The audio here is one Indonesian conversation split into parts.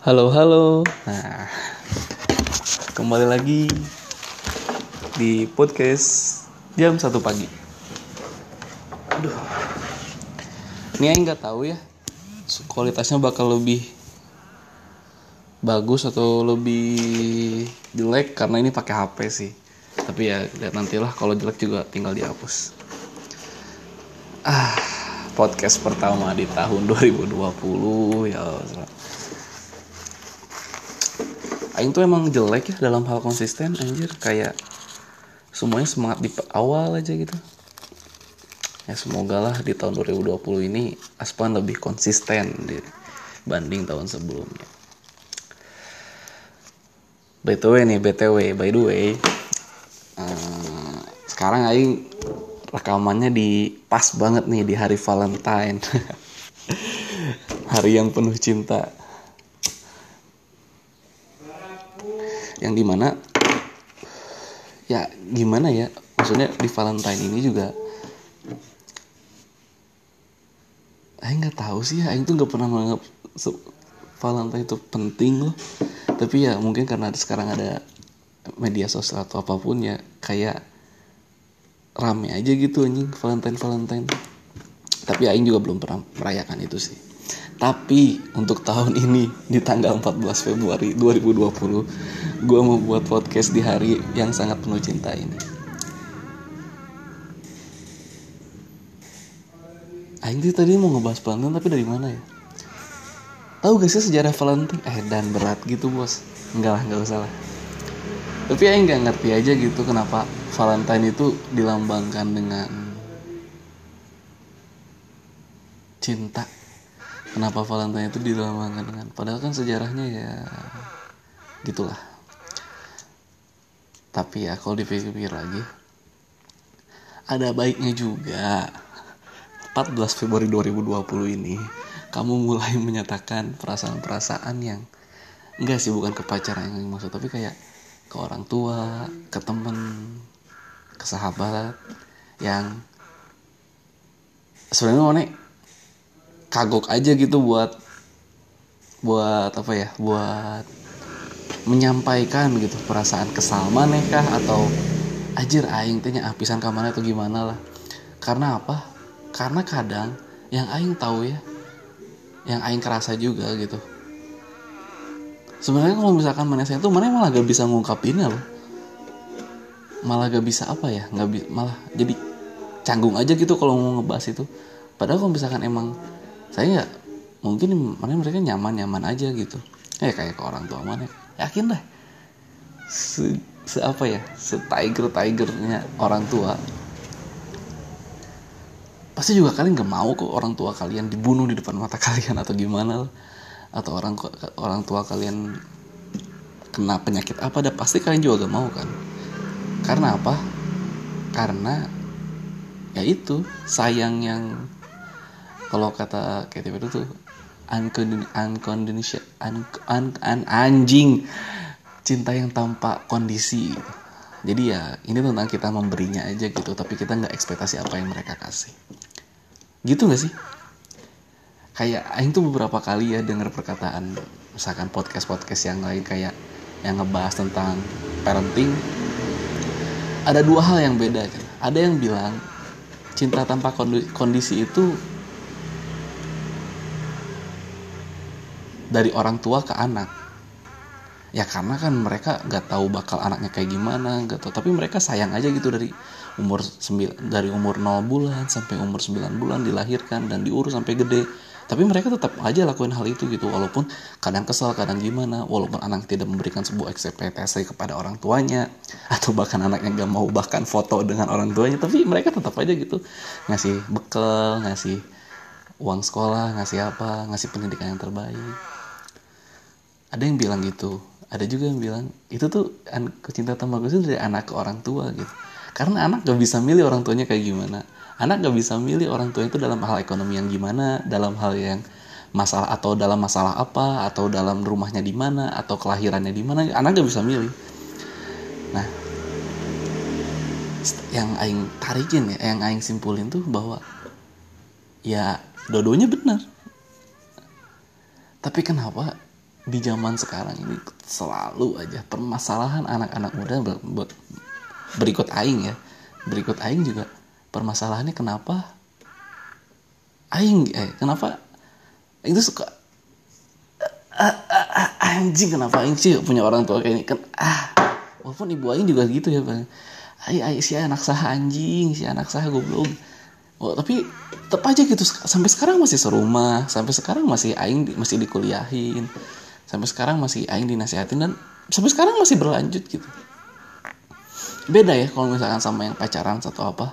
Halo, halo. Nah, kembali lagi di podcast jam satu pagi. Aduh, ini aing nggak tahu ya kualitasnya bakal lebih bagus atau lebih jelek karena ini pakai HP sih. Tapi ya lihat nantilah kalau jelek juga tinggal dihapus. Ah, podcast pertama di tahun 2020 ya. Aing tuh emang jelek ya dalam hal konsisten anjir. Kayak semuanya semangat di awal aja gitu. Ya semoga lah di tahun 2020 ini Aspan lebih konsisten dibanding tahun sebelumnya. Btw nih btw by the way uh, sekarang Aing rekamannya di pas banget nih di hari Valentine. Hari yang penuh cinta yang di mana ya gimana ya maksudnya di Valentine ini juga Aing nggak tahu sih Aing tuh nggak pernah menganggap Valentine itu penting loh. Tapi ya mungkin karena sekarang ada media sosial atau apa pun ya kayak rame aja gitu anjing Valentine Valentine tapi Aing juga belum pernah merayakan itu sih tapi untuk tahun ini di tanggal 14 Februari 2020 gue mau buat podcast di hari yang sangat penuh cinta ini. Aing tadi mau ngebahas Valentine tapi dari mana ya? Tahu gak sih sejarah Valentine? Eh dan berat gitu bos. Enggak lah, enggak usah lah. Tapi Aing nggak ngerti aja gitu kenapa Valentine itu dilambangkan dengan cinta kenapa Valentine itu dilambangkan dengan padahal kan sejarahnya ya gitulah. Tapi ya kalau dipikir-pikir lagi ada baiknya juga. 14 Februari 2020 ini kamu mulai menyatakan perasaan-perasaan yang enggak sih bukan ke pacaran yang maksud tapi kayak ke orang tua ke temen ke sahabat yang sebenarnya mana kagok aja gitu buat buat apa ya buat menyampaikan gitu perasaan kesal maneh kah atau ajir aing tanya apisan kamana atau gimana lah. Karena apa? Karena kadang yang aing tahu ya yang aing kerasa juga gitu. Sebenarnya kalau misalkan mana saya tuh mana malah gak bisa ngungkapinnya loh. Malah gak bisa apa ya nggak malah jadi canggung aja gitu kalau mau ngebahas itu. Padahal kalau misalkan emang saya ya mungkin mana mereka nyaman nyaman aja gitu. Ya kayak ke orang tua mana. Yakin deh se, se apa ya? Se tiger tigernya orang tua. Pasti juga kalian gak mau kok orang tua kalian dibunuh di depan mata kalian atau gimana atau orang orang tua kalian kena penyakit apa dah pasti kalian juga gak mau kan. Karena apa? Karena ya itu sayang yang kalau kata Katy Perry tuh unconditional un, un, anjing cinta yang tanpa kondisi jadi ya ini tentang kita memberinya aja gitu tapi kita nggak ekspektasi apa yang mereka kasih. Gitu nggak sih? Kayak Aing tuh beberapa kali ya dengar perkataan misalkan podcast podcast yang lain kayak yang ngebahas tentang parenting. Ada dua hal yang beda kan ada yang bilang cinta tanpa kondisi itu dari orang tua ke anak. Ya karena kan mereka nggak tahu bakal anaknya kayak gimana nggak tahu tapi mereka sayang aja gitu dari umur 9 dari umur 0 bulan sampai umur 9 bulan dilahirkan dan diurus sampai gede. Tapi mereka tetap aja lakuin hal itu gitu walaupun kadang kesal kadang gimana walaupun anak tidak memberikan sebuah ekspektasi kepada orang tuanya atau bahkan anaknya gak mau bahkan foto dengan orang tuanya tapi mereka tetap aja gitu. Ngasih bekal ngasih uang sekolah ngasih apa ngasih pendidikan yang terbaik ada yang bilang gitu. Ada juga yang bilang itu tuh cinta itu dari anak ke orang tua gitu. Karena anak gak bisa milih orang tuanya kayak gimana. Anak gak bisa milih orang tua itu dalam hal ekonomi yang gimana dalam hal yang masalah atau dalam masalah apa atau dalam rumahnya di mana atau kelahirannya di mana. Anak gak bisa milih. Nah yang aing tarikin ya yang aing simpulin tuh bahwa ya dodonya benar. Tapi kenapa di zaman sekarang ini selalu aja permasalahan anak-anak muda ber- ber- berikut aing ya. Berikut aing juga permasalahannya kenapa aing eh kenapa itu suka ah, ah, ah, anjing kenapa aing sih punya orang tua kayak ini? Kan ah walaupun ibu aing juga gitu ya bang. Ay ay si anak sah anjing si anak sah goblok. Oh, tapi tetap aja gitu sampai sekarang masih serumah sampai sekarang masih aing masih dikuliahin sampai sekarang masih aing dinasihatin dan sampai sekarang masih berlanjut gitu. Beda ya kalau misalkan sama yang pacaran atau apa.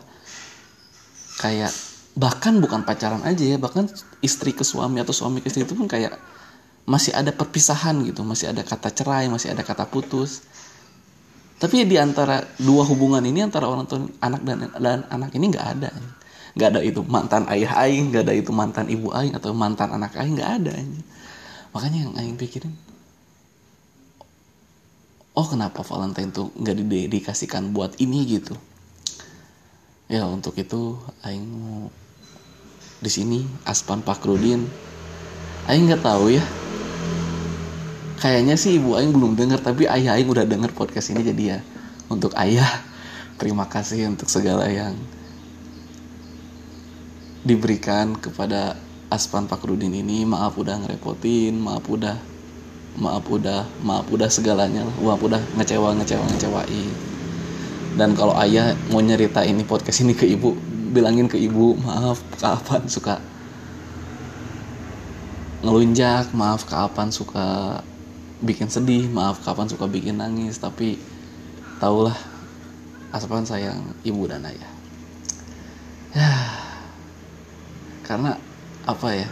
Kayak bahkan bukan pacaran aja ya bahkan istri ke suami atau suami ke istri itu pun kayak masih ada perpisahan gitu masih ada kata cerai masih ada kata putus. Tapi di antara dua hubungan ini antara orang tua anak dan dan anak ini nggak ada. Nggak ada itu mantan ayah aing nggak ada itu mantan ibu aing atau mantan anak aing nggak ada makanya yang aing pikirin oh kenapa Valentine tuh nggak didedikasikan buat ini gitu? Ya untuk itu aing mau di sini Aspan Pakrudin. Aing nggak tahu ya. Kayaknya sih ibu aing belum dengar tapi ayah aing udah denger podcast ini jadi ya untuk ayah terima kasih untuk segala yang diberikan kepada Aspan Pakrudin ini maaf udah ngerepotin maaf udah maaf udah maaf udah segalanya maaf udah ngecewa ngecewa ngecewain. Dan kalau ayah mau nyerita ini podcast ini ke ibu bilangin ke ibu maaf kapan suka? Ngelunjak maaf kapan suka bikin sedih? Maaf kapan suka bikin nangis? Tapi tahulah Aspan sayang ibu dan ayah. Ya karena apa ya?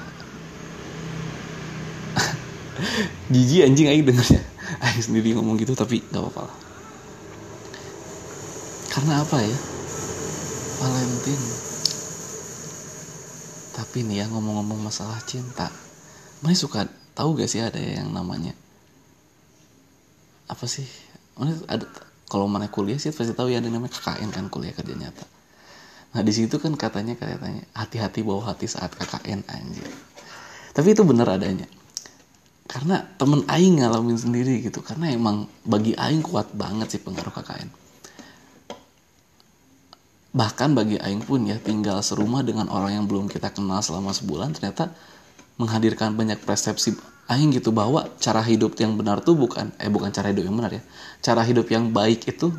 Gigi anjing aing dengernya. Aing sendiri ngomong gitu tapi gak apa-apa lah. Karena apa ya? Valentine Tapi nih ya ngomong-ngomong masalah cinta. Mana suka tahu gak sih ada yang namanya? Apa sih? Mana ada kalau mana kuliah sih pasti tahu ya ada namanya KKN kan kuliah kerja nyata Nah di situ kan katanya katanya hati-hati bawa hati saat KKN anjir. Tapi itu benar adanya. Karena temen Aing ngalamin sendiri gitu. Karena emang bagi Aing kuat banget sih pengaruh KKN. Bahkan bagi Aing pun ya tinggal serumah dengan orang yang belum kita kenal selama sebulan ternyata menghadirkan banyak persepsi Aing gitu bahwa cara hidup yang benar tuh bukan eh bukan cara hidup yang benar ya. Cara hidup yang baik itu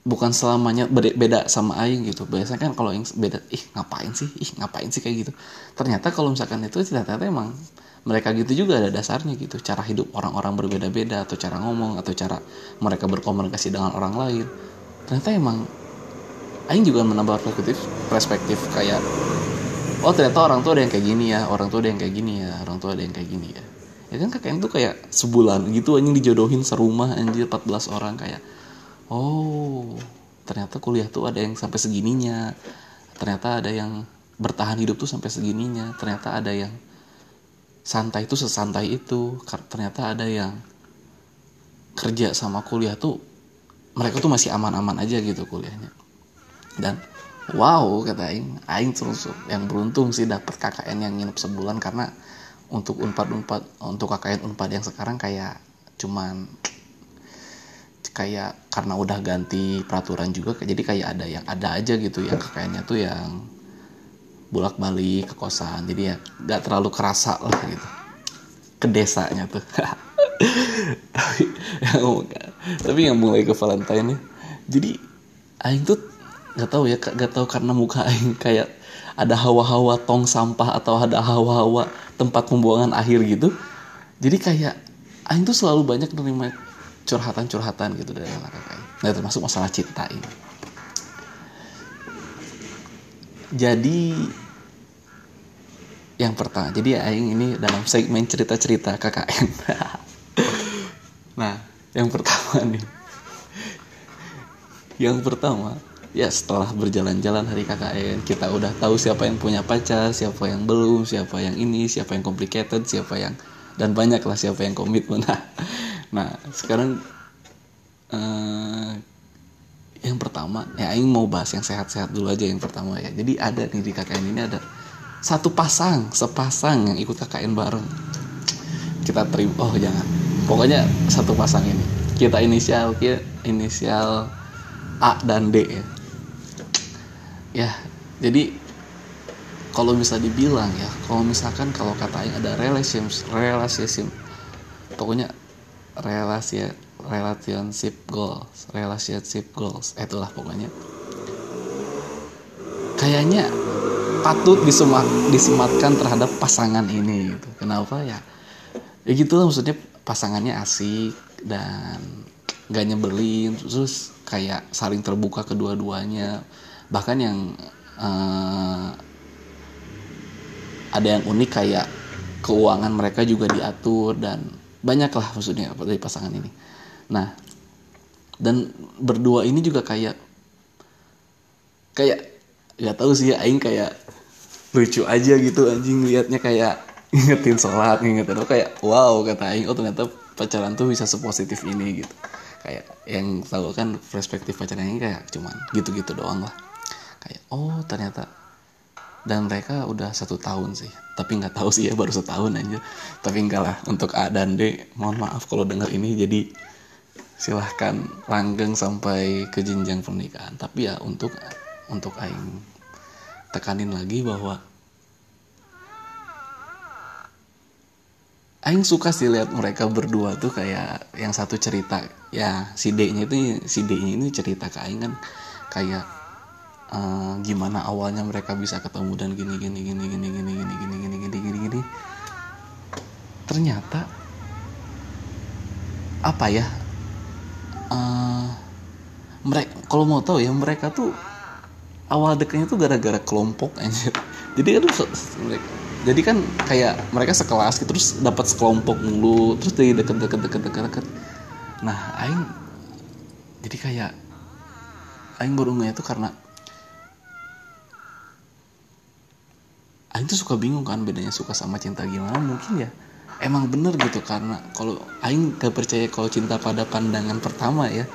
bukan selamanya beda sama aing gitu. Biasanya kan kalau yang beda ih ngapain sih? Ih ngapain sih? kayak gitu. Ternyata kalau misalkan itu ternyata emang mereka gitu juga ada dasarnya gitu. Cara hidup orang-orang berbeda-beda atau cara ngomong atau cara mereka berkomunikasi dengan orang lain. Ternyata emang aing juga menambah perspektif perspektif kayak oh ternyata orang tua ada yang kayak gini ya orang tua ada yang kayak gini ya orang tua ada yang kayak gini ya. Ya kan kakek itu kayak sebulan gitu anjing dijodohin serumah anjir 14 orang kayak oh ternyata kuliah tuh ada yang sampai segininya. Ternyata ada yang bertahan hidup tuh sampai segininya. Ternyata ada yang santai tuh sesantai itu. Ternyata ada yang kerja sama kuliah tuh mereka tuh masih aman-aman aja gitu kuliahnya. Dan wow kata Aing Aing terus yang beruntung sih dapat KKN yang nginep sebulan karena untuk unpad unpad untuk KKN unpad yang sekarang kayak cuman kayak karena udah ganti peraturan juga jadi kayak ada yang ada aja gitu yang kayaknya tuh yang bolak balik ke kosan. Jadi ya nggak terlalu kerasa lah gitu. Ke desanya tuh. Tapi yang mulai ke Valentine ya jadi Aing tuh nggak tahu ya nggak tahu karena muka Aing kayak ada hawa-hawa tong sampah atau ada hawa-hawa tempat pembuangan akhir gitu. Jadi kayak Aing tuh selalu banyak menerima curhatan-curhatan gitu dari anak kakak nah termasuk masalah cinta ini. Jadi yang pertama jadi Aing ini dalam segmen cerita-cerita KKN nah yang pertama nih. Yang pertama ya setelah berjalan-jalan hari KKN kita udah tahu siapa yang punya pacar siapa yang belum siapa yang ini siapa yang complicated siapa yang dan banyak lah siapa yang komitmen. nah Nah sekarang uh, yang pertama ya Aing mau bahas yang sehat-sehat dulu aja yang pertama ya. Jadi ada nih di KKN ini ada satu pasang sepasang yang ikut KKN bareng. Kita terima oh jangan. Pokoknya satu pasang ini. Kita inisial kita inisial A dan D ya. Ya jadi kalau bisa dibilang ya kalau misalkan kalau katanya ada relationship relationship pokoknya relasi relationship goals relationship goals. Itulah pokoknya. Kayaknya patut disemat, disematkan terhadap pasangan ini gitu. Kenapa ya? Ya gitu lah maksudnya pasangannya asik dan gak nyebelin terus kayak saling terbuka kedua-duanya. Bahkan yang uh, ada yang unik kayak keuangan mereka juga diatur dan banyak lah maksudnya dari pasangan ini. Nah dan berdua ini juga kayak kayak nggak tahu sih aing kayak lucu aja gitu anjing liatnya kayak ingetin sholat ingetin oh kayak wow kata aing oh ternyata pacaran tuh bisa sepositif ini gitu. Kayak yang tahu kan perspektif pacaran ini kayak cuman gitu-gitu doang lah. Kayak oh ternyata dan mereka udah satu tahun sih. Tapi nggak tahu sih ya baru setahun aja. Tapi enggak lah untuk A dan D mohon maaf kalau dengar ini. Jadi silahkan langgeng sampai ke jenjang pernikahan. Tapi ya untuk untuk Aing tekanin lagi bahwa Aing suka sih lihat mereka berdua tuh kayak yang satu cerita. Ya si D-nya itu si D-nya ini cerita ke Aing kan. Kayak uh, gimana awalnya mereka bisa ketemu dan gini gini gini gini gini gini gini gini gini gini gini ternyata apa ya uh, mereka kalau mau tahu ya mereka tuh awal dekatnya tuh gara-gara kelompok aja jadi kan jadi kan kayak mereka sekelas gitu terus dapat sekelompok mulu terus dari deket-deket deket-deket deket nah aing jadi kayak aing baru itu karena Tuh suka bingung kan bedanya suka sama cinta gimana mungkin ya emang bener gitu karena kalau Aing gak percaya kalau cinta pada pandangan pertama ya.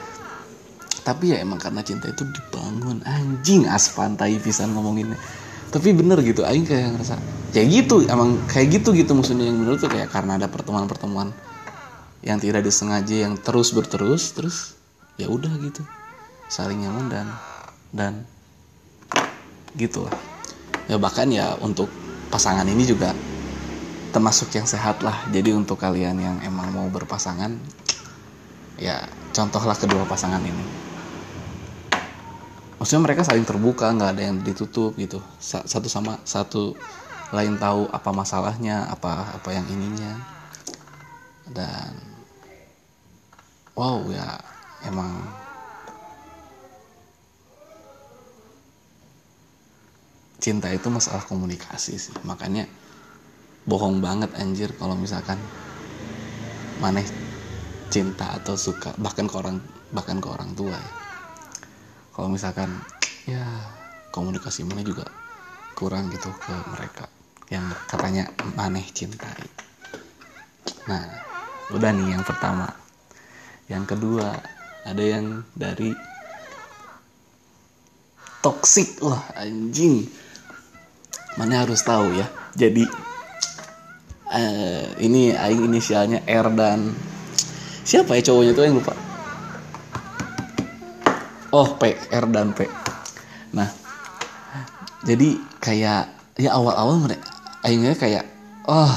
Tapi ya emang karena cinta itu dibangun. Anjing aspantai pisan ngomonginnya. Tapi bener gitu Aing kayak ngerasa ya gitu emang kayak gitu gitu maksudnya. Yang bener tuh kayak karena ada pertemuan-pertemuan yang tidak disengaja yang terus berterus terus ya udah gitu. Saling nyaman dan dan gitulah ya bahkan ya untuk pasangan ini juga termasuk yang sehat lah. Jadi untuk kalian yang emang mau berpasangan ya contohlah kedua pasangan ini. Maksudnya mereka saling terbuka nggak ada yang ditutup gitu. Satu sama satu lain tahu apa masalahnya apa apa yang ininya. Dan wow ya emang cinta itu masalah komunikasi sih. Makanya bohong banget anjir kalau misalkan maneh cinta atau suka bahkan ke orang bahkan ke orang tua ya. Kalau misalkan ya komunikasi mana juga kurang gitu ke mereka yang katanya maneh cintai. Nah udah nih yang pertama. Yang kedua ada yang dari toxic. Wah anjing mana harus tahu ya? Jadi uh, ini aing inisialnya R dan siapa ya cowoknya tuh yang lupa? Oh P R dan P. Nah jadi kayak ya awal-awal mereka aingnya kayak oh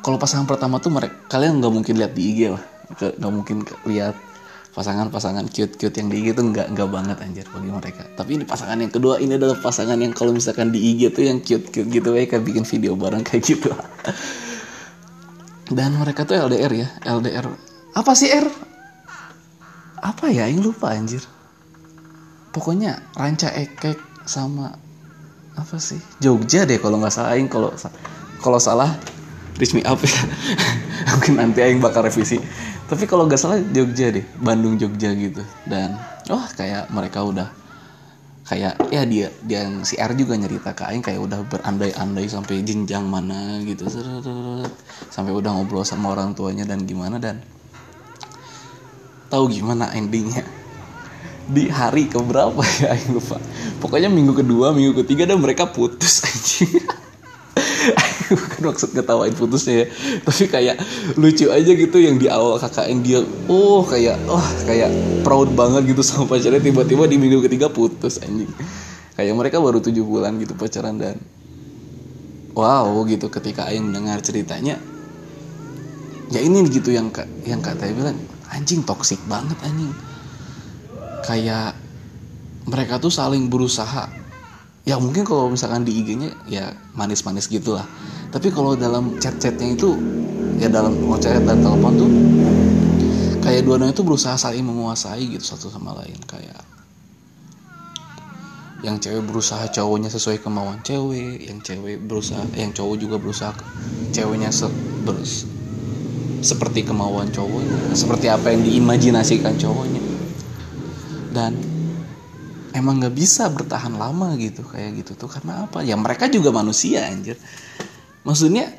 kalau pasangan pertama tuh mereka kalian nggak mungkin lihat di IG lah. Nggak mungkin lihat pasangan-pasangan cute-cute yang di IG tuh nggak nggak banget anjir bagi mereka. Tapi ini pasangan yang kedua ini adalah pasangan yang kalau misalkan di IG tuh yang cute-cute gitu ya kayak bikin video bareng kayak gitu. Dan mereka tuh LDR ya LDR apa sih R? Apa ya? Yang lupa anjir. Pokoknya ranca ekek sama apa sih? Jogja deh kalau nggak salah aing kalau kalau salah reach me up ya. Mungkin nanti aing bakal revisi tapi kalau gak salah Jogja deh Bandung Jogja gitu. Dan oh kayak mereka udah kayak ya dia dia yang si R juga nyerita ke Aing kayak udah berandai-andai sampai jenjang mana gitu. Sampai udah ngobrol sama orang tuanya dan gimana dan tahu gimana endingnya. Di hari keberapa ya aing lupa. Pokoknya minggu kedua minggu ketiga dan mereka putus anjing bukan maksud ngetawain putusnya ya. Tapi kayak lucu aja gitu yang di awal yang dia oh kayak oh kayak proud banget gitu sama pacarnya. Tiba-tiba di minggu ketiga putus anjing. Kayak mereka baru tujuh bulan gitu pacaran dan wow gitu ketika Aing dengar ceritanya. Ya ini gitu yang yang kata bilang anjing toksik banget anjing. Kayak mereka tuh saling berusaha ya mungkin kalau misalkan di IG-nya ya manis-manis gitulah. Tapi kalau dalam chat-chatnya itu ya dalam chat dan telepon tuh kayak dua-duanya itu berusaha saling menguasai gitu satu sama lain. Kayak yang cewek berusaha cowoknya sesuai kemauan cewek yang cewek berusaha yang cowok juga berusaha ceweknya se berus, seperti kemauan cowoknya seperti apa yang diimajinasikan cowoknya. Dan emang nggak bisa bertahan lama gitu kayak gitu tuh. Karena apa? Ya mereka juga manusia anjir. Maksudnya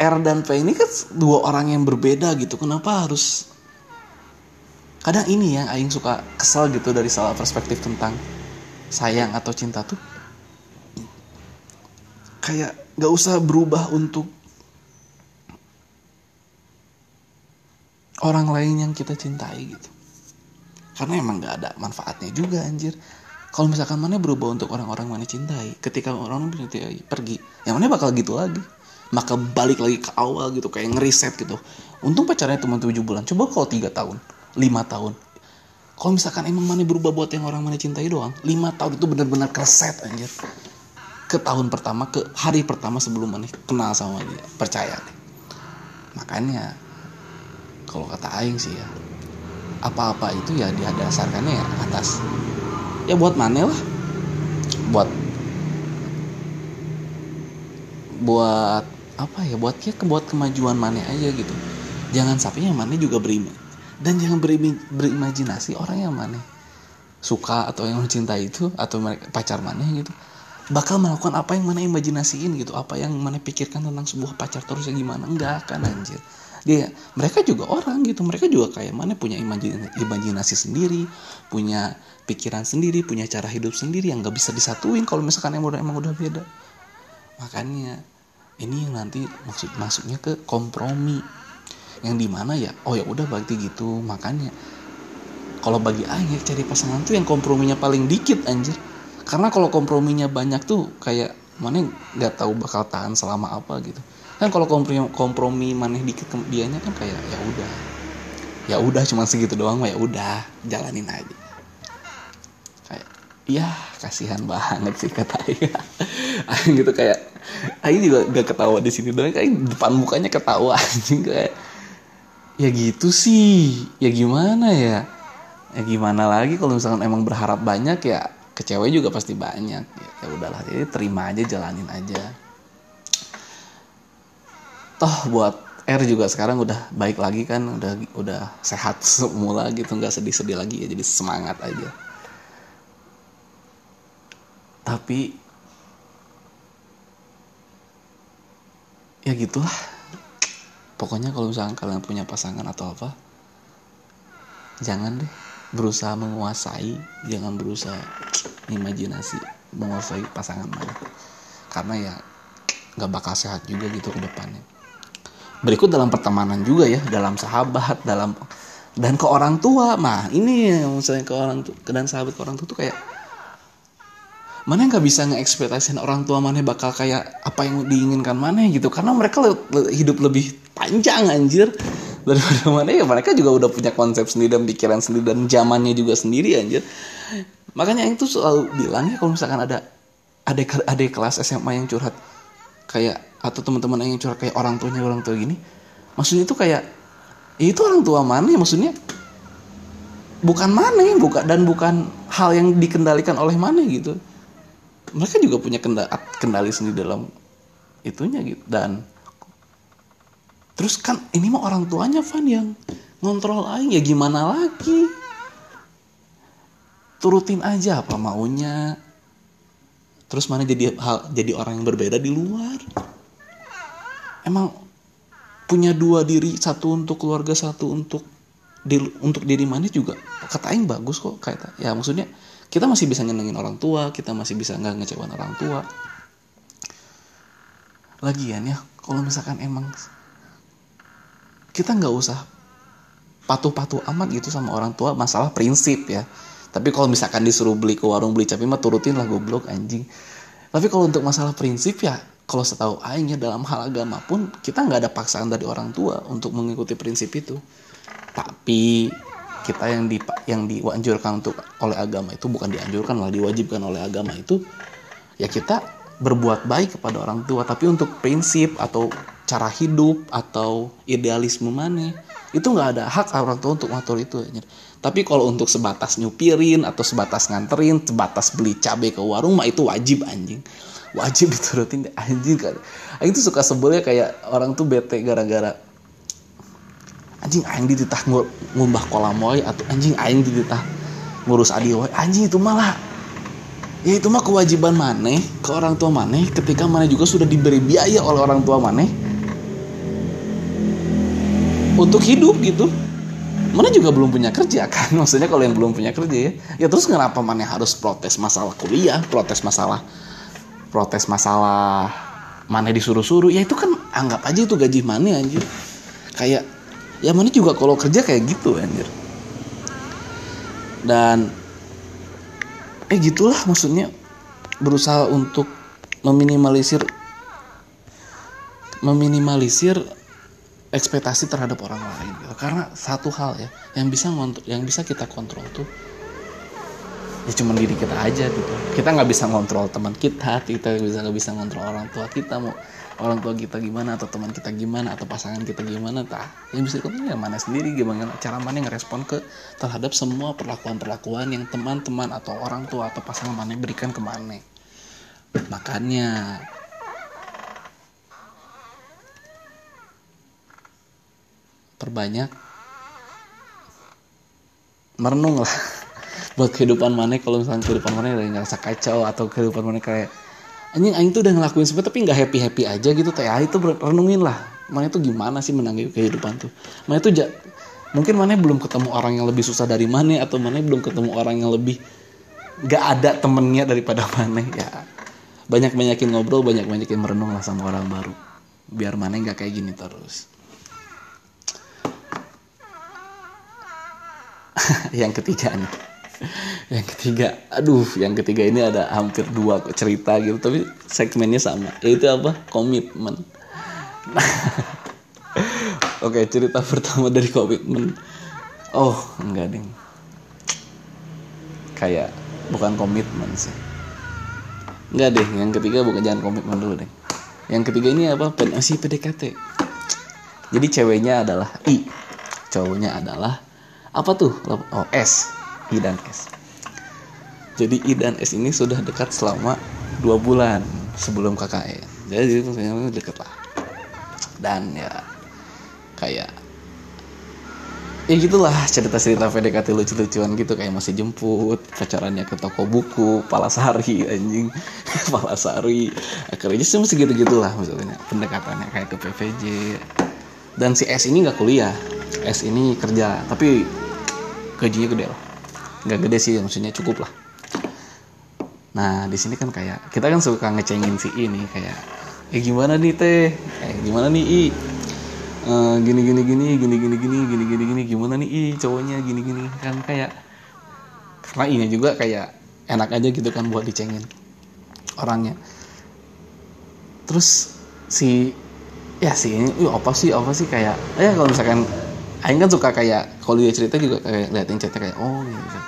R dan P ini kan dua orang yang berbeda gitu. Kenapa harus kadang ini yang Aing suka kesel gitu dari salah perspektif tentang sayang atau cinta tuh. Kayak nggak usah berubah untuk orang lain yang kita cintai gitu karena emang nggak ada manfaatnya juga anjir. Kalau misalkan mana berubah untuk orang-orang mana cintai ketika orang mencintai pergi. Yang mana bakal gitu lagi. Maka balik lagi ke awal gitu kayak ngeriset gitu. Untung pacarnya cuma tujuh bulan. Coba kalau tiga tahun lima tahun. Kalau misalkan emang mana berubah buat yang orang mana cintai doang lima tahun itu benar-benar keset anjir. Ke tahun pertama ke hari pertama sebelum mana kenal sama dia percaya. Deh makanya kalau kata Aing sih ya apa-apa itu ya dasarkannya ya atas. Ya buat mana lah? Buat buat apa ya? Buat kayak buat kemajuan mana aja gitu. Jangan sampai yang mana juga beriman dan jangan berimi, berimajinasi orang yang mana suka atau yang mencintai itu atau mereka pacar mana gitu. Bakal melakukan apa yang mana imajinasiin gitu apa yang mana pikirkan tentang sebuah pacar terusnya gimana? Enggak kan anjir dia mereka juga orang gitu. Mereka juga kayak mana punya imajinasi, sendiri punya pikiran sendiri punya cara hidup sendiri yang nggak bisa disatuin kalau misalkan emang udah emang udah beda. Makanya ini yang nanti maksud masuknya ke kompromi. Yang di mana ya oh ya udah berarti gitu. Makanya kalau bagi Aing ya, cari pasangan tuh yang komprominya paling dikit anjir. Karena kalau komprominya banyak tuh kayak mana nggak tahu bakal tahan selama apa gitu kan kalau kompromi kompromi maneh dikit ke dianya kan kayak ya udah. Ya udah cuma segitu doang ya udah jalanin aja. Kayak iya kasihan banget sih kata Aing. Gitu kayak Aing juga gak ketawa di sini doang kayak depan mukanya ketawa anjing kayak ya gitu sih ya gimana ya? Ya gimana lagi kalau misalkan emang berharap banyak ya kecewa juga pasti banyak. Ya, ya udahlah jadi terima aja jalanin aja toh buat R juga sekarang udah baik lagi kan udah udah sehat semula gitu nggak sedih-sedih lagi ya jadi semangat aja. Tapi ya gitulah. Pokoknya kalau misalkan kalian punya pasangan atau apa jangan deh berusaha menguasai jangan berusaha imajinasi menguasai pasangan mana karena ya nggak bakal sehat juga gitu ke depannya berikut dalam pertemanan juga ya dalam sahabat dalam dan ke orang tua. Mah ini misalnya ke orang tua dan sahabat ke orang tua tuh kayak mana nggak bisa ngeekspektasiin orang tua mana bakal kayak apa yang diinginkan mana gitu. Karena mereka le le hidup lebih panjang anjir. Daripada mana ya mereka juga udah punya konsep sendiri dan pikiran sendiri dan zamannya juga sendiri anjir. Makanya yang tuh selalu bilang ya kalau misalkan ada ada ada kelas SMA yang curhat kayak atau teman-teman yang curhat kayak orang tuanya orang tua gini maksudnya itu kayak ya itu orang tua mana ya? Maksudnya bukan mana bukan dan bukan hal yang dikendalikan oleh mana gitu. Mereka juga punya kendali, kendali sendiri dalam itunya gitu. Dan terus kan ini mah orang tuanya Van yang ngontrol aja ya gimana lagi? Turutin aja apa maunya. Terus mana jadi hal jadi orang yang berbeda di luar emang punya dua diri satu untuk keluarga satu untuk di, untuk diri manis juga kata aing bagus kok kayak ya maksudnya kita masih bisa nyenengin orang tua kita masih bisa nggak ngecewain orang tua. Lagian ya kalau misalkan emang kita nggak usah patuh-patuh amat gitu sama orang tua masalah prinsip ya. Tapi kalau misalkan disuruh beli ke warung beli cabai mah turutin lah goblok anjing. Tapi kalau untuk masalah prinsip ya kalau setahu aingnya dalam hal agama pun kita nggak ada paksaan dari orang tua untuk mengikuti prinsip itu. Tapi kita yang di yang dianjurkan untuk oleh agama itu bukan dianjurkan malah diwajibkan oleh agama itu ya kita berbuat baik kepada orang tua. Tapi untuk prinsip atau cara hidup atau idealisme mana itu nggak ada hak orang tua untuk ngatur itu tapi kalau untuk sebatas nyupirin atau sebatas nganterin sebatas beli cabai ke warung mah itu wajib anjing wajib diturutin anjing kan. Anjing tuh suka sebelnya kayak orang tuh bete gara-gara anjing aing dititah ngumbah kolam wae atau anjing aing dititah ngurus adi wae. Anjing itu malah ya itu mah kewajiban maneh ke orang tua maneh ketika maneh juga sudah diberi biaya oleh orang tua maneh. Untuk hidup gitu. Mana juga belum punya kerja kan. Maksudnya kalau yang belum punya kerja ya. Ya terus kenapa mana harus protes masalah kuliah protes masalah protes masalah mana disuruh-suruh. Ya itu kan anggap aja itu gaji mana anjir. Kayak ya mana juga kalau kerja kayak gitu anjir. Dan eh gitulah maksudnya. Berusaha untuk meminimalisir meminimalisir ekspektasi terhadap orang lain gitu. karena satu hal ya yang bisa yang bisa kita kontrol tuh ya cuma diri kita aja gitu. Kita nggak bisa ngontrol teman kita kita bisa nggak bisa ngontrol orang tua kita mau orang tua kita gimana atau teman kita gimana atau pasangan kita gimana tah. Yang bisa dikontrol ya mana sendiri gimana cara mana yang ngerespon ke terhadap semua perlakuan-perlakuan yang teman-teman atau orang tua atau pasangan mana berikan ke mana. Makanya perbanyak merenung lah buat kehidupan mana kalau misalnya kehidupan mana yang ngerasa kacau atau kehidupan mana kayak anjing aing tuh udah ngelakuin sesuatu tapi nggak happy happy aja gitu teh. Itu renungin lah mana itu gimana sih menanggapi kehidupan tuh. Mana itu ja, mungkin mana belum ketemu orang yang lebih susah dari mana atau mana belum ketemu orang yang lebih nggak ada temennya daripada mana ya. Banyak banyakin ngobrol banyak banyakin merenung lah sama orang baru. Biar mana nggak kayak gini terus. Yang ketiga nih yang ketiga aduh yang ketiga ini ada hampir dua cerita gitu tapi segmennya sama. Yaitu apa? Komitmen. Oke cerita pertama dari komitmen. Oh enggak ding. Kayak bukan komitmen sih. Enggak deh yang ketiga bukan jangan komitmen dulu deh yang ketiga ini apa? Masih PDKT jadi ceweknya adalah I. Cowoknya adalah apa tuh? Oh S I dan S. Jadi I dan S ini sudah dekat selama dua bulan sebelum KKN. Jadi maksudnya dekat lah. Dan ya kayak ya gitulah cerita-cerita PDKT lucu-lucuan gitu. Kayak masih jemput pacarannya ke toko buku Palasari anjing. Palasari. Akhirnya sih masih gitu gitulah maksudnya. Pendekatannya kayak ke PVJ dan si S ini nggak kuliah. S ini kerja tapi gajinya gede lah nggak gede sih maksudnya cukup lah. Nah di sini kan kayak kita kan suka ngecengin si ini kayak eh gimana nih teh? Eh gimana nih i? Uh, gini gini gini gini gini gini gini gini gini gimana nih i cowoknya? Gini gini kan kayak karena ini juga kayak enak aja gitu kan buat dicengin orangnya. Terus si ya si ini apa sih apa sih? Kayak ya kalau misalkan Aing kan suka kayak kalau dia cerita juga kayak liatin cerita kayak oh gitu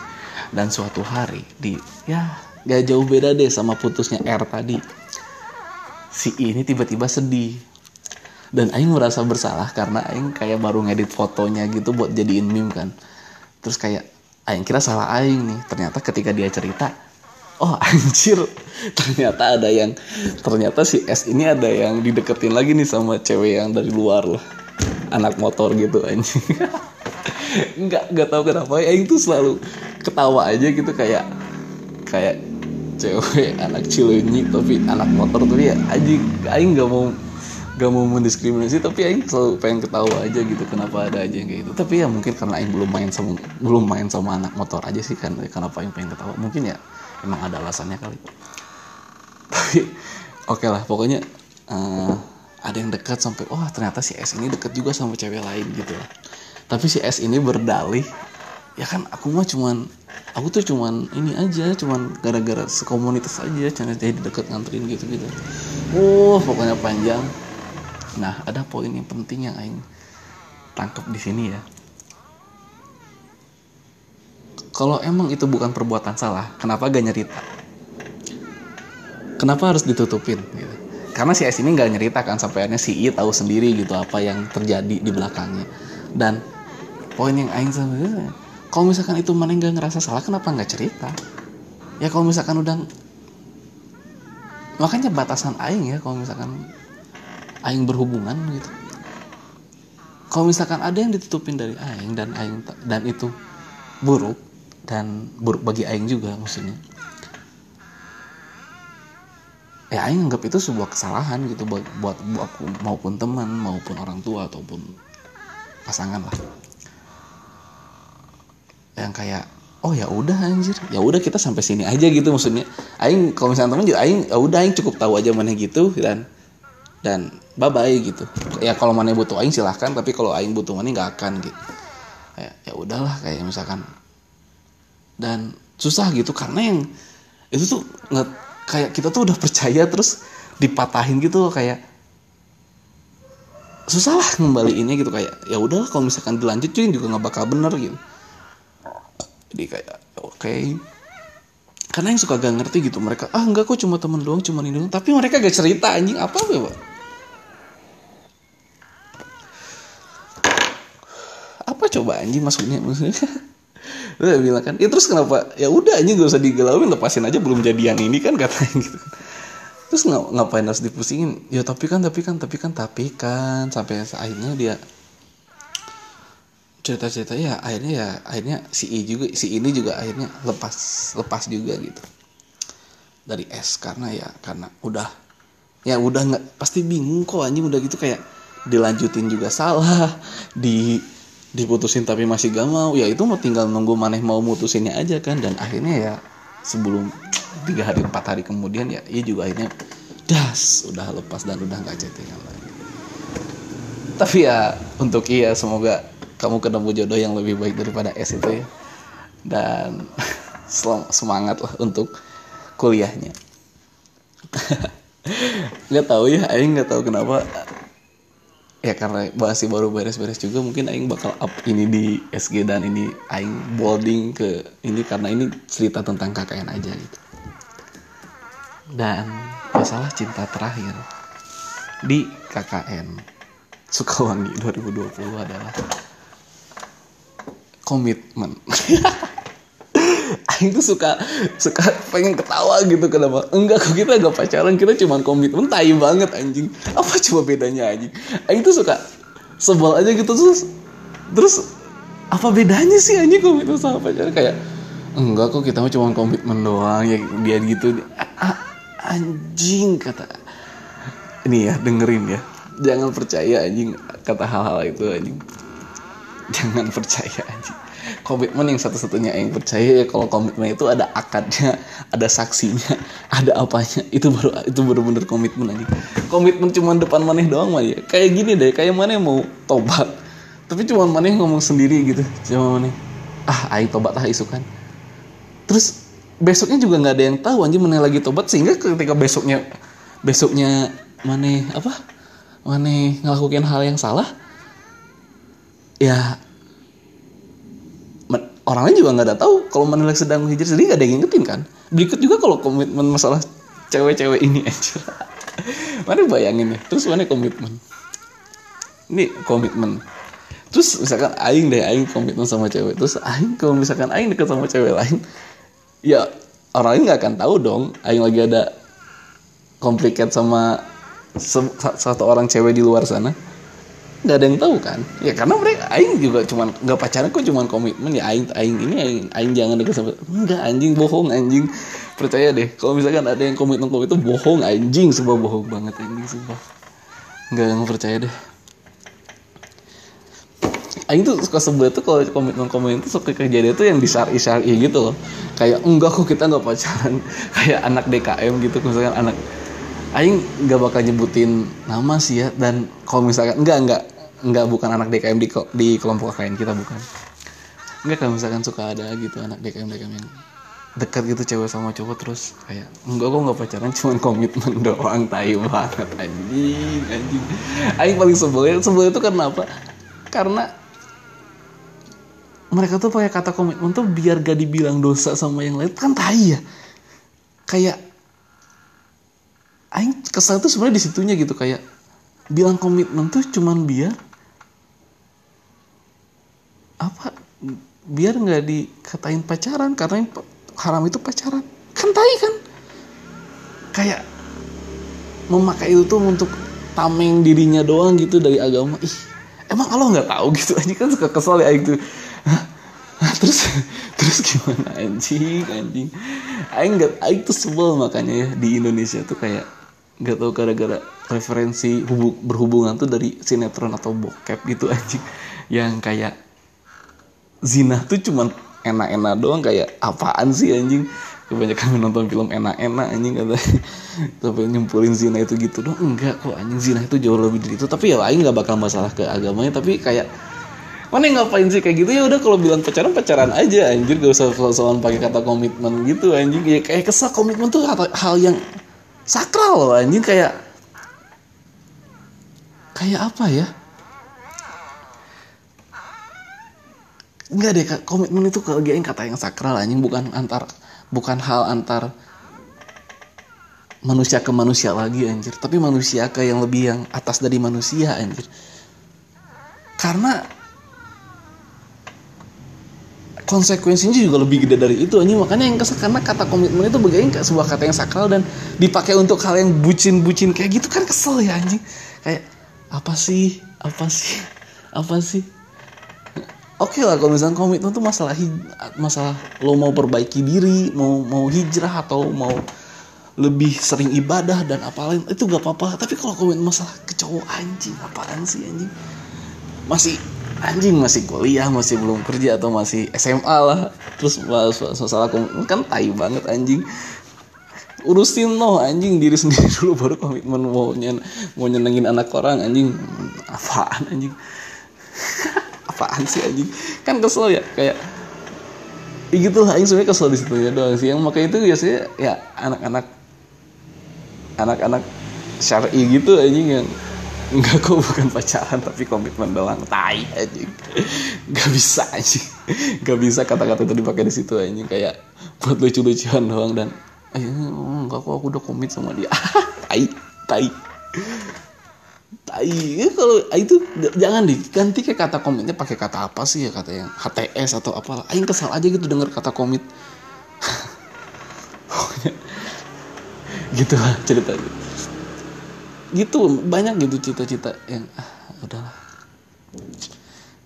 dan suatu hari di ya gak jauh beda deh sama putusnya R tadi. si ini tiba-tiba sedih. Dan Aing merasa bersalah karena Aing kayak baru ngedit fotonya gitu buat jadiin meme kan. Terus kayak Aing kira salah Aing nih. Ternyata ketika dia cerita oh anjir ternyata ada yang ternyata si S ini ada yang dideketin lagi nih sama cewek yang dari luar loh. Anak motor gitu anjing. Nggak nggak tahu kenapa ya itu selalu ketawa aja gitu kayak kayak cewek anak cilenyi tapi anak motor tapi ya aja aing nggak mau gak mau mendiskriminasi tapi aing selalu pengen ketawa aja gitu kenapa ada aja yang kayak gitu. Tapi ya mungkin karena aing belum main sama belum main sama anak motor aja sih kan kenapa aing pengen ketawa? Mungkin ya emang ada alasannya kali. Tapi oke okay lah pokoknya uh, ada yang dekat sampai wah oh, ternyata si S ini dekat juga sama cewek lain gitu. Tapi si S ini berdalih ya kan aku mah cuman aku tuh cuman ini aja cuman gara-gara sekomunitas aja channel jadi deket nganterin gitu gitu uh pokoknya panjang. Nah ada poin yang penting yang aing tangkap di sini ya. Kalau emang itu bukan perbuatan salah kenapa gak nyerita? Kenapa harus ditutupin gitu? Karena si S ini gak nyerita kan sampai akhirnya si I tahu sendiri gitu apa yang terjadi di belakangnya. Dan poin yang aing sama kalau misalkan itu mana nggak ngerasa salah kenapa nggak cerita? Ya kalau misalkan udah makanya batasan aing ya kalau misalkan aing berhubungan gitu. Kalau misalkan ada yang ditutupin dari aing dan aing dan itu buruk dan buruk bagi aing juga maksudnya. Ya aing anggap itu sebuah kesalahan gitu buat buat aku maupun teman maupun orang tua ataupun pasangan lah yang kayak oh ya udah anjir. Ya udah kita sampai sini aja gitu maksudnya. Aing kalau misalnya teman juga aing ya udah aing cukup tahu aja mana gitu dan dan bye bye gitu. Ya kalau mana butuh aing silahkan tapi kalau aing butuh mana nggak akan gitu. Kayak ya udahlah kayak misalkan. Dan susah gitu karena yang itu tuh nggak kayak kita tuh udah percaya terus dipatahin gitu kayak susah lah ini gitu kayak ya udah kalau misalkan dilanjutin juga nggak bakal bener gitu jadi kayak oke. Okay. karena yang suka gak ngerti gitu mereka ah enggak kok cuma temen doang cuma ini doang. Tapi mereka gak cerita anjing. Apa ya pak? Apa coba anjing maksudnya? Maksudnya? Udah bilang kan ya terus kenapa? Ya udah anjing gak usah digalauin lepasin aja belum jadian ini kan katanya gitu. Terus ng ngapain harus dipusingin? Ya tapi kan tapi kan tapi kan tapi kan sampai akhirnya dia cerita-cerita ya akhirnya ya akhirnya si I juga si ini juga akhirnya lepas lepas juga gitu. Dari S karena ya karena udah ya udah nggak pasti bingung kok anjing udah gitu kayak dilanjutin juga salah di diputusin tapi masih gak mau. Ya itu mau tinggal nunggu maneh mau mutusinnya aja kan dan akhirnya ya sebelum tiga hari empat hari kemudian ya ia juga akhirnya das udah lepas dan udah nggak chattingan lagi. Tapi ya untuk iya semoga kamu ketemu jodoh yang lebih baik daripada S itu ya. Dan semangat lah untuk kuliahnya. Nggak tahu ya Aing nggak tahu kenapa. Ya karena masih baru beres-beres juga mungkin Aing bakal up ini di SG dan ini Aing bolding ke ini karena ini cerita tentang KKN aja gitu. Dan masalah cinta terakhir di KKN Sukawangi 2020 adalah komitmen Aing tuh suka suka pengen ketawa gitu kenapa? Enggak kok kita gak pacaran kita cuma komitmen tai banget anjing. Apa coba bedanya anjing? Aing tuh suka sebel aja gitu terus terus apa bedanya sih anjing komitmen sama pacaran? Kayak enggak kok kita cuma komitmen doang ya dia gitu. Anjing kata. Ini ya dengerin ya. Jangan percaya anjing kata hal-hal itu anjing jangan percaya anjing. Komitmen yang satu-satunya yang percaya ya kalau komitmen itu ada akadnya ada saksinya ada apanya. Itu baru itu bener-bener komitmen aja komitmen cuma depan maneh doang mah ya kayak gini deh kayak mana mau tobat. Tapi cuma maneh ngomong sendiri gitu cuma maneh ah aing tobat ah isu kan. Terus besoknya juga nggak ada yang tahu anjing mana lagi tobat. Sehingga ketika besoknya besoknya maneh apa? Maneh ngelakuin hal yang salah ya orang lain juga nggak ada tahu kalau mana lagi sedang hijrah jadi gak ada yang ngingetin kan? Berikut juga kalau komitmen masalah cewek-cewek ini aja mana bayangin ya? Terus mana komitmen? Ini komitmen. Terus misalkan aing deh aing komitmen sama cewek. Terus aing kalau misalkan aing deket sama cewek lain ya orang lain nggak akan tahu dong. Aing lagi ada komplikat sama satu orang cewek di luar sana nggak ada yang tahu kan? Ya karena mereka aing juga cuman nggak pacaran kok cuman komitmen ya aing aing ini aing, aing jangan deket sama enggak anjing bohong anjing. Percaya deh kalau misalkan ada yang komitmen komitmen bohong anjing sebuah bohong banget anjing sumpah. Nggak nggak percaya deh. Aing tuh suka sebel tuh kalau komitmen-komitmen itu suka kejadian tuh yang di syari syari gitu loh. Kayak enggak kok kita nggak pacaran. Kayak anak DKM gitu misalkan anak Aing nggak bakal nyebutin nama sih ya dan kalau misalkan enggak enggak enggak bukan anak DKM di di kelompok lain kita bukan. Enggak kalau misalkan suka ada gitu anak DKM DKM yang dekat gitu cewek sama cowok terus kayak enggak kok nggak pacaran cuman komitmen doang tai banget anjing anjing. Aing paling sebel sebel itu karena apa? Karena mereka tuh pakai kata komitmen tuh biar gak dibilang dosa sama yang lain kan tai ya. Kayak aing kesal tuh sebenarnya di situnya gitu kayak bilang komitmen tuh cuman biar apa? Biar nggak dikatain pacaran karena yang haram itu pacaran. Kan tai kan? Kayak memakai itu tuh untuk tameng dirinya doang gitu dari agama. Ih emang Allah nggak tahu gitu? Aja kan suka kesel ya itu. Terus terus gimana anjing anjing? Aing nggak aing tuh sebel makanya ya di Indonesia tuh kayak nggak tahu gara-gara referensi hubung, berhubungan tuh dari sinetron atau bokep gitu anjing. Yang kayak zina tuh cuman enak-enak doang kayak apaan sih anjing? Kebanyakan menonton film enak-enak anjing kata. Sampai nyimpulin zina itu gitu dong enggak kok anjing zina itu jauh lebih dari itu. Tapi ya lain nggak bakal masalah ke agamanya. Tapi kayak mana yang ngapain sih kayak gitu? Ya udah kalau bilang pacaran pacaran aja anjir. Gak usah soal pakai kata komitmen gitu anjing. Ya kayak kesal komitmen tuh hal yang sakral loh anjing. Kayak kayak apa ya Enggak deh komitmen itu dia kata yang sakral anjing. Bukan antar bukan hal antar manusia ke manusia lagi anjir. Tapi manusia ke yang lebih yang atas dari manusia anjir. Karena konsekuensinya juga lebih gede dari itu anjing. Makanya yang kesel karena kata komitmen itu bagian sebuah kata yang sakral dan dipakai untuk hal yang bucin-bucin kayak gitu kan kesel ya anjing. Kayak apa sih? Apa sih? Apa sih oke okay lah kalau misalnya komitmen tuh masalah masalah lo mau perbaiki diri mau mau hijrah atau mau lebih sering ibadah dan apa lain itu gak apa-apa. Tapi kalau komitmen masalah ke cowok anjing apaan sih anjing? Masih anjing masih kuliah masih belum kerja atau masih SMA lah. Terus masalah komitmen kan tai banget anjing. Urusin no anjing diri sendiri dulu baru komitmen mau nyen mau nyenengin anak orang anjing. Apaan anjing apaan sih anjing kan kesel ya kayak ya gitu lah anjing sebenarnya kesel di situ ya doang sih yang makanya itu biasanya ya anak-anak anak-anak syar'i gitu anjing yang Enggak kok bukan pacaran tapi komitmen doang tai anjing. Gak bisa anjing. Gak bisa kata-kata itu dipakai di situ anjing kayak buat lucu-lucuan doang dan eh enggak kok aku udah komit sama dia. tai, tai. Tai. Ya, kalau itu jangan diganti kayak kata komitnya pakai kata apa sih ya kata yang HTS atau apalah. Aing kesal aja gitu denger kata komit. gitu lah ceritanya gitu banyak gitu cita-cita yang ah, udahlah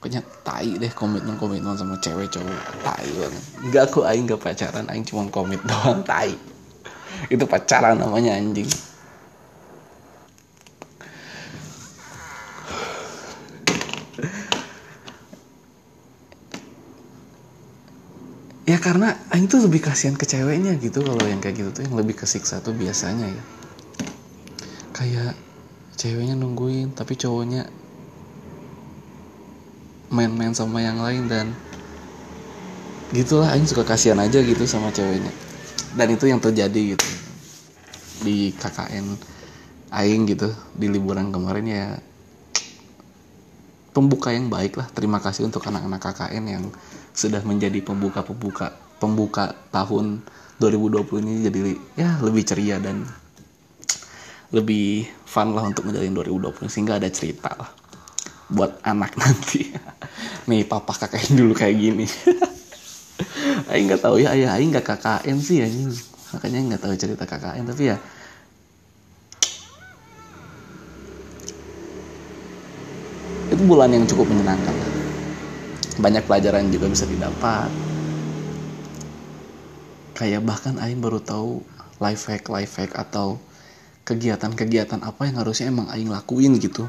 pokoknya tai deh komitmen komitmen sama cewek cowok tai banget nggak aku aing nggak pacaran aing cuma komit doang tai itu pacaran namanya anjing ya karena aing tuh lebih kasihan ke ceweknya gitu kalau yang kayak gitu tuh yang lebih kesiksa tuh biasanya ya. Kayak ceweknya nungguin tapi cowoknya main-main sama yang lain dan gitulah Aing suka kasihan aja gitu sama ceweknya. Dan itu yang terjadi gitu. Di KKN Aing gitu di liburan kemarin ya pembuka yang baik lah. Terima kasih untuk anak-anak KKN yang sudah menjadi pembuka-pembuka pembuka tahun 2020 ini jadi ya lebih ceria dan lebih fun lah untuk menjalin 2020 sehingga ada cerita lah buat anak nanti. Nih papa kakaknya dulu kayak gini. Aing nggak tahu ya ayah Aing nggak KKN sih ya makanya nggak tahu cerita KKN tapi ya. Itu bulan yang cukup menyenangkan banyak pelajaran juga bisa didapat. Kayak bahkan Aing baru tahu life hack life hack atau kegiatan-kegiatan apa yang harusnya emang aing lakuin gitu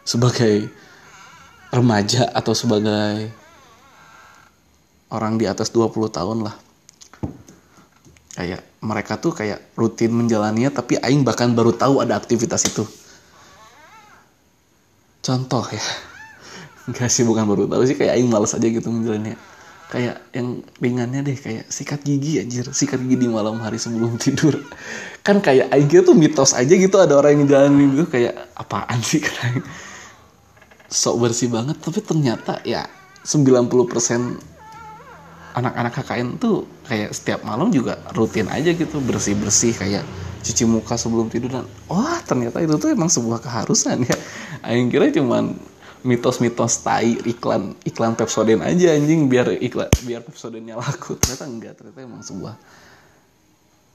sebagai remaja atau sebagai orang di atas 20 tahun lah. Kayak mereka tuh kayak rutin menjalaninya tapi aing bahkan baru tahu ada aktivitas itu. Contoh ya enggak sih bukan baru tahu sih kayak aing males aja gitu menjalaninya kayak yang ringannya deh kayak sikat gigi anjir. Sikat gigi di malam hari sebelum tidur. Kan kayak aing kira tuh mitos aja gitu ada orang yang jalanin gitu kayak apaan sih kan sok bersih banget tapi ternyata ya 90% anak-anak KKN tuh kayak setiap malam juga rutin aja gitu bersih-bersih kayak cuci muka sebelum tidur dan wah ternyata itu tuh emang sebuah keharusan ya. Aing kira cuman mitos-mitos tai iklan iklan Pepsodent aja anjing biar iklan biar Pepsodentnya laku. Ternyata enggak ternyata emang sebuah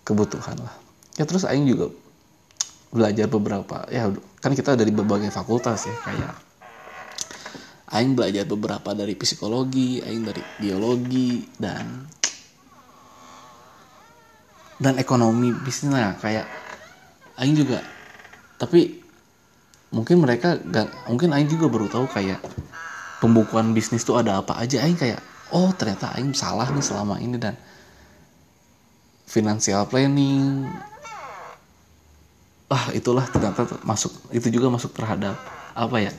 kebutuhan lah. Ya terus Aing juga belajar beberapa ya kan kita dari berbagai fakultas ya kayak Aing belajar beberapa dari psikologi, Aing dari biologi dan dan ekonomi bisnis kayak Aing juga tapi mungkin mereka gak mungkin Aing juga baru tahu kayak pembukuan bisnis tuh ada apa aja. Aing kayak oh ternyata Aing salah nih selama ini dan financial planning. Ah itulah ternyata masuk itu juga masuk terhadap apa ya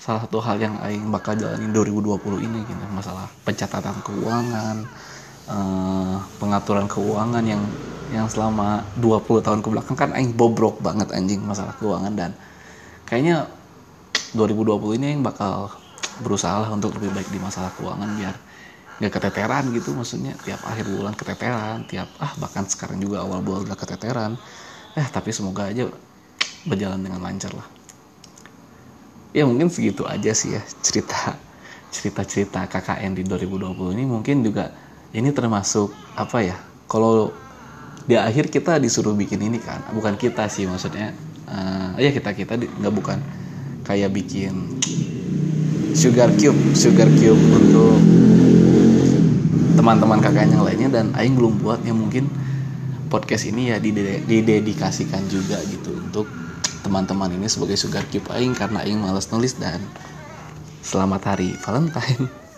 salah satu hal yang Aing bakal jalanin 2020 ini gitu. Masalah pencatatan keuangan uh, pengaturan keuangan yang yang selama 20 tahun ke belakang kan Aing bobrok banget anjing masalah keuangan dan kayaknya 2020 ini Aing bakal berusaha lah untuk lebih baik di masalah keuangan biar gak keteteran gitu. Maksudnya tiap akhir bulan keteteran tiap ah bahkan sekarang juga awal bulan udah keteteran. Eh tapi semoga aja berjalan dengan lancar lah. Ya mungkin segitu aja sih ya cerita cerita cerita KKN di 2020 ini. Mungkin juga ini termasuk apa ya kalau di akhir kita disuruh bikin ini kan. Bukan kita sih maksudnya uh, ya kita kita nggak bukan kayak bikin sugar cube sugar cube untuk teman-teman KKN yang lainnya dan Aing belum buat. Ya mungkin podcast ini ya didedikasikan juga gitu untuk teman-teman ini sebagai sugar cube aing karena aing malas nulis dan selamat hari Valentine